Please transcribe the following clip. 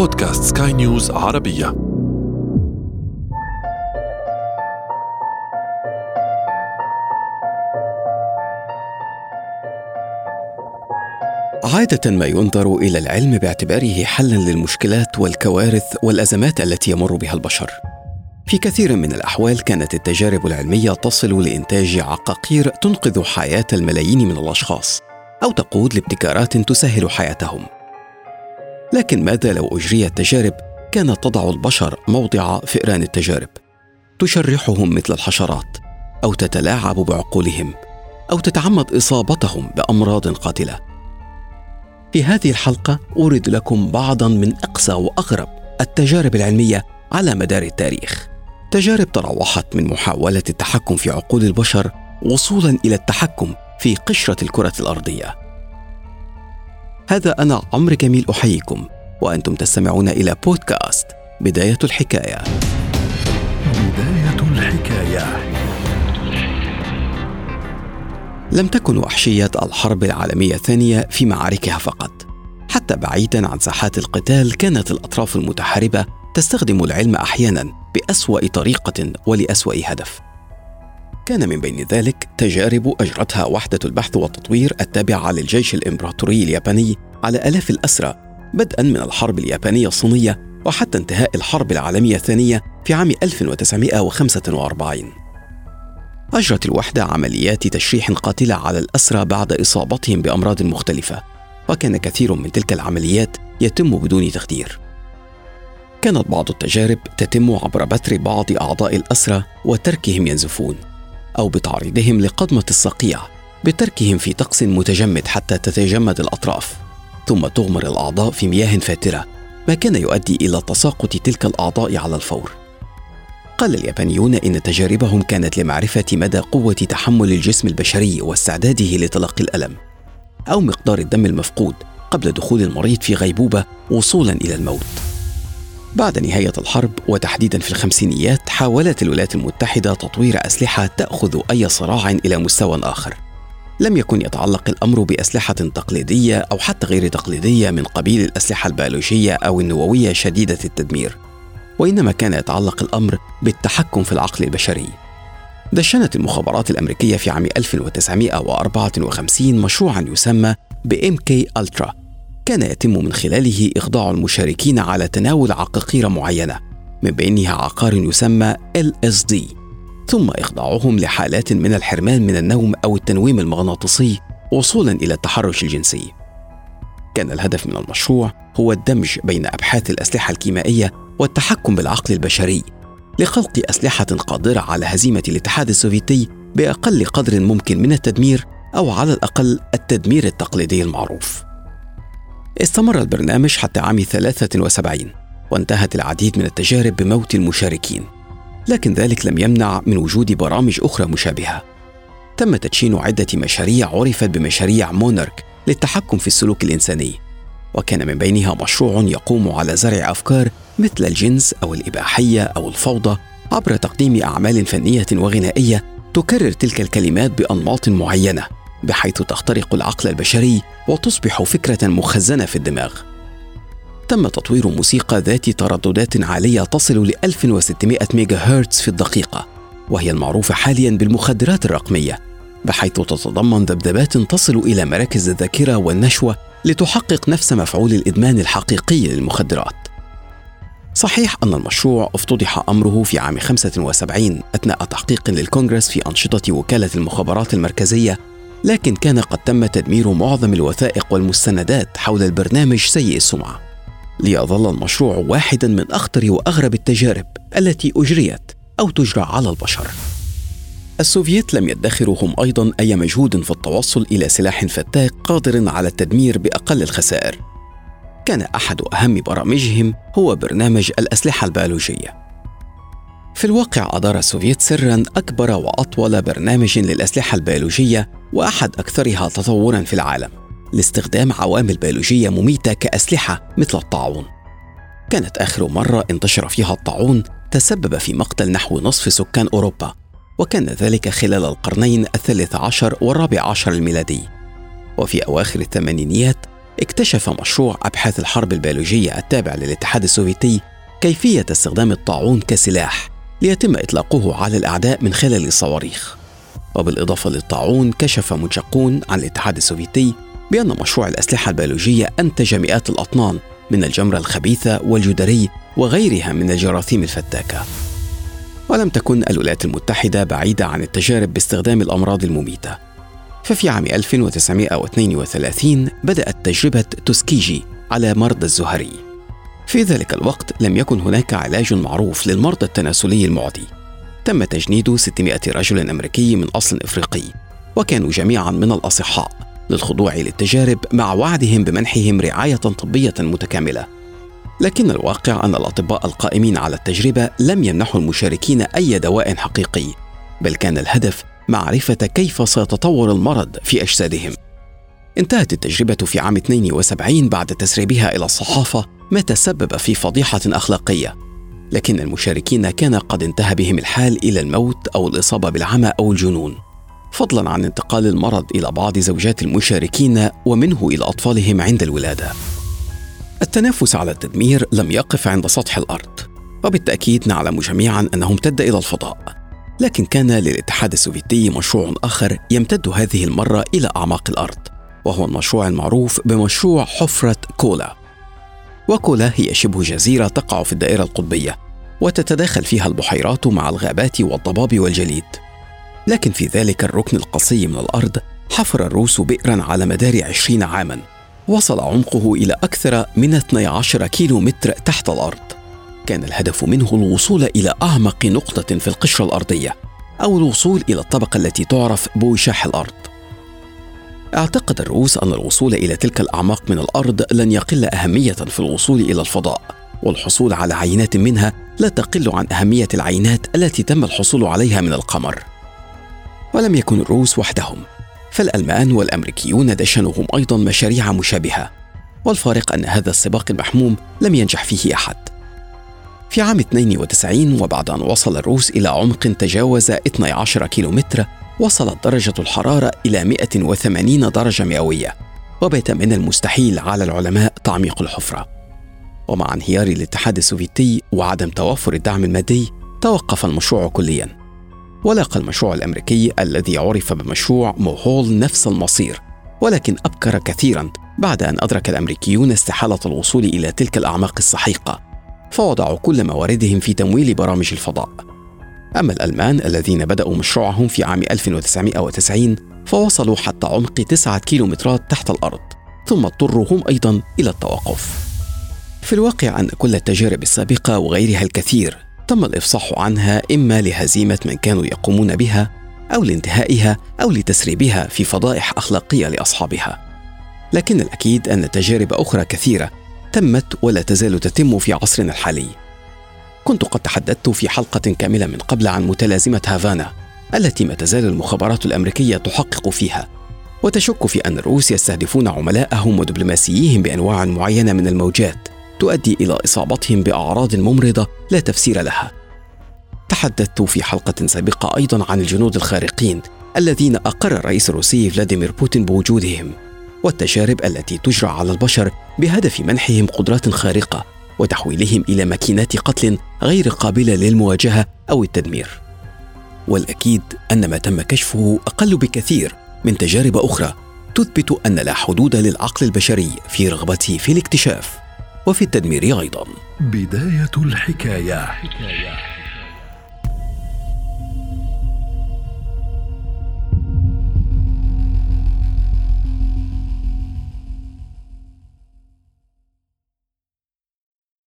بودكاست سكاي نيوز عربية عادة ما ينظر إلى العلم باعتباره حلا للمشكلات والكوارث والأزمات التي يمر بها البشر. في كثير من الأحوال كانت التجارب العلمية تصل لإنتاج عقاقير تنقذ حياة الملايين من الأشخاص، أو تقود لابتكارات تسهل حياتهم. لكن ماذا لو أجريت تجارب كانت تضع البشر موضع فئران التجارب. تشرحهم مثل الحشرات أو تتلاعب بعقولهم أو تتعمد إصابتهم بأمراض قاتلة. في هذه الحلقة أورد لكم بعضا من أقسى وأغرب التجارب العلمية على مدار التاريخ. تجارب تراوحت من محاولة التحكم في عقول البشر وصولا إلى التحكم في قشرة الكرة الأرضية. هذا أنا عمرو جميل أحييكم وأنتم تستمعون إلى بودكاست بداية الحكاية. بداية الحكاية. لم تكن وحشية الحرب العالمية الثانية في معاركها فقط. حتى بعيدا عن ساحات القتال كانت الأطراف المتحاربة تستخدم العلم أحيانا بأسوأ طريقة ولأسوأ هدف. كان من بين ذلك تجارب أجرتها وحدة البحث والتطوير التابعة للجيش الإمبراطوري الياباني على آلاف الأسرى بدءا من الحرب اليابانية الصينية وحتى انتهاء الحرب العالمية الثانية في عام 1945 أجرت الوحدة عمليات تشريح قاتلة على الأسرى بعد إصابتهم بأمراض مختلفة وكان كثير من تلك العمليات يتم بدون تخدير. كانت بعض التجارب تتم عبر بتر بعض أعضاء الأسرى وتركهم ينزفون. أو بتعريضهم لقضمة الصقيع بتركهم في طقس متجمد حتى تتجمد الأطراف. ثم تغمر الأعضاء في مياه فاترة ما كان يؤدي إلى تساقط تلك الأعضاء على الفور. قال اليابانيون إن تجاربهم كانت لمعرفة مدى قوة تحمل الجسم البشري واستعداده لتلقي الألم أو مقدار الدم المفقود قبل دخول المريض في غيبوبة وصولا إلى الموت. بعد نهاية الحرب وتحديدا في الخمسينيات حاولت الولايات المتحدة تطوير أسلحة تأخذ أي صراع إلى مستوى آخر. لم يكن يتعلق الأمر بأسلحة تقليدية أو حتى غير تقليدية من قبيل الأسلحة البيولوجية أو النووية شديدة التدمير وإنما كان يتعلق الأمر بالتحكم في العقل البشري. دشنت المخابرات الأمريكية في عام 1954 مشروعا يسمى ب MK ألترا كان يتم من خلاله إخضاع المشاركين على تناول عقاقير معينة من بينها عقار يسمى LSD ثم إخضاعهم لحالات من الحرمان من النوم أو التنويم المغناطيسي وصولا إلى التحرش الجنسي كان الهدف من المشروع هو الدمج بين أبحاث الأسلحة الكيميائية والتحكم بالعقل البشري لخلق أسلحة قادرة على هزيمة الاتحاد السوفيتي بأقل قدر ممكن من التدمير أو على الأقل التدمير التقليدي المعروف. استمر البرنامج حتى عام 73 وانتهت العديد من التجارب بموت المشاركين لكن ذلك لم يمنع من وجود برامج أخرى مشابهة. تم تدشين عدة مشاريع عرفت بمشاريع مونارك للتحكم في السلوك الإنساني وكان من بينها مشروع يقوم على زرع أفكار مثل الجنس أو الإباحية أو الفوضى عبر تقديم أعمال فنية وغنائية تكرر تلك الكلمات بأنماط معينة. بحيث تخترق العقل البشري وتصبح فكرة مخزنة في الدماغ. تم تطوير موسيقى ذات ترددات عالية تصل ل 1600 ميجا هرتز في الدقيقة، وهي المعروفة حاليا بالمخدرات الرقمية، بحيث تتضمن ذبذبات تصل إلى مراكز الذاكرة والنشوة لتحقق نفس مفعول الإدمان الحقيقي للمخدرات. صحيح أن المشروع افتضح أمره في عام 75 أثناء تحقيق للكونغرس في أنشطة وكالة المخابرات المركزية لكن كان قد تم تدمير معظم الوثائق والمستندات حول البرنامج سيء السمعة. ليظل المشروع واحدا من أخطر وأغرب التجارب التي أجريت أو تجرى على البشر. السوفييت لم يدخروا هم أيضا أي مجهود في التوصل إلى سلاح فتاك قادر على التدمير بأقل الخسائر. كان أحد أهم برامجهم هو برنامج الأسلحة البيولوجية. في الواقع أدار السوفييت سرا أكبر وأطول برنامج للأسلحة البيولوجية وأحد أكثرها تطورا في العالم لاستخدام عوامل بيولوجية مميتة كأسلحة مثل الطاعون. كانت آخر مرة انتشر فيها الطاعون تسبب في مقتل نحو نصف سكان أوروبا وكان ذلك خلال القرنين الثالث عشر والرابع عشر الميلادي. وفي أواخر الثمانينيات اكتشف مشروع أبحاث الحرب البيولوجية التابع للاتحاد السوفيتي كيفية استخدام الطاعون كسلاح. ليتم إطلاقه على الأعداء من خلال الصواريخ. وبالإضافة للطاعون كشف منشقون عن الاتحاد السوفيتي بأن مشروع الأسلحة البيولوجية أنتج مئات الأطنان من الجمرة الخبيثة والجدري وغيرها من الجراثيم الفتاكة. ولم تكن الولايات المتحدة بعيدة عن التجارب باستخدام الأمراض المميتة. ففي عام 1932 بدأت تجربة توسكيجي على مرضى الزهري. في ذلك الوقت لم يكن هناك علاج معروف للمرض التناسلي المعدي. تم تجنيد 600 رجل أمريكي من أصل إفريقي وكانوا جميعا من الأصحاء للخضوع للتجارب مع وعدهم بمنحهم رعاية طبية متكاملة. لكن الواقع أن الأطباء القائمين على التجربة لم يمنحوا المشاركين أي دواء حقيقي بل كان الهدف معرفة كيف سيتطور المرض في أجسادهم. انتهت التجربة في عام 72 بعد تسريبها إلى الصحافة ما تسبب في فضيحة أخلاقية لكن المشاركين كان قد انتهى بهم الحال إلى الموت أو الإصابة بالعمى أو الجنون. فضلا عن انتقال المرض إلى بعض زوجات المشاركين ومنه إلى أطفالهم عند الولادة. التنافس على التدمير لم يقف عند سطح الأرض وبالتأكيد نعلم جميعا انه امتد إلى الفضاء. لكن كان للاتحاد السوفيتي مشروع آخر يمتد هذه المرة إلى أعماق الأرض وهو المشروع المعروف بمشروع حفرة كولا. وكولا هي شبه جزيرة تقع في الدائرة القطبية وتتداخل فيها البحيرات مع الغابات والضباب والجليد. لكن في ذلك الركن القصي من الأرض حفر الروس بئرا على مدار عشرين عاما. وصل عمقه إلى أكثر من 12 كيلو متر تحت الأرض. كان الهدف منه الوصول إلى أعمق نقطة في القشرة الأرضية أو الوصول إلى الطبقة التي تعرف بوشاح الأرض. اعتقد الروس أن الوصول إلى تلك الأعماق من الأرض لن يقل أهمية في الوصول إلى الفضاء والحصول على عينات منها لا تقل عن أهمية العينات التي تم الحصول عليها من القمر. ولم يكن الروس وحدهم فالألمان والأمريكيون دشنهم أيضا مشاريع مشابهة والفارق أن هذا السباق المحموم لم ينجح فيه أحد. في عام 92 وبعد أن وصل الروس إلى عمق تجاوز 12 كيلومتر وصلت درجة الحرارة إلى 180 درجة مئوية وبات من المستحيل على العلماء تعميق الحفرة. ومع انهيار الاتحاد السوفيتي وعدم توفر الدعم المادي توقف المشروع كليا. ولاقى المشروع الأمريكي الذي عرف بمشروع موهول نفس المصير ولكن أبكر كثيرا بعد أن أدرك الأمريكيون استحالة الوصول إلى تلك الأعماق السحيقة. فوضعوا كل مواردهم في تمويل برامج الفضاء. أما الألمان الذين بدأوا مشروعهم في عام 1990 فوصلوا حتى عمق تسعة كيلومترات تحت الأرض ثم اضطروا هم أيضا إلى التوقف. في الواقع أن كل التجارب السابقة وغيرها الكثير تم الإفصاح عنها إما لهزيمة من كانوا يقومون بها أو لانتهائها أو لتسريبها في فضائح أخلاقية لأصحابها. لكن الأكيد أن تجارب أخرى كثيرة تمت ولا تزال تتم في عصرنا الحالي. كنت قد تحدثت في حلقة كاملة من قبل عن متلازمة هافانا التي ما تزال المخابرات الأمريكية تحقق فيها. وتشك في أن الروس يستهدفون عملائهم ودبلوماسييهم بأنواع معينة من الموجات تؤدي إلى إصابتهم بأعراض ممرضة لا تفسير لها. تحدثت في حلقة سابقة أيضا عن الجنود الخارقين الذين أقر الرئيس الروسي فلاديمير بوتين بوجودهم والتجارب التي تجرى على البشر بهدف منحهم قدرات خارقة. وتحويلهم إلى ماكينات قتل غير قابلة للمواجهة أو التدمير والأكيد أن ما تم كشفه أقل بكثير من تجارب أخرى تثبت أن لا حدود للعقل البشري في رغبته في الاكتشاف وفي التدمير أيضا بداية الحكاية, حكاية.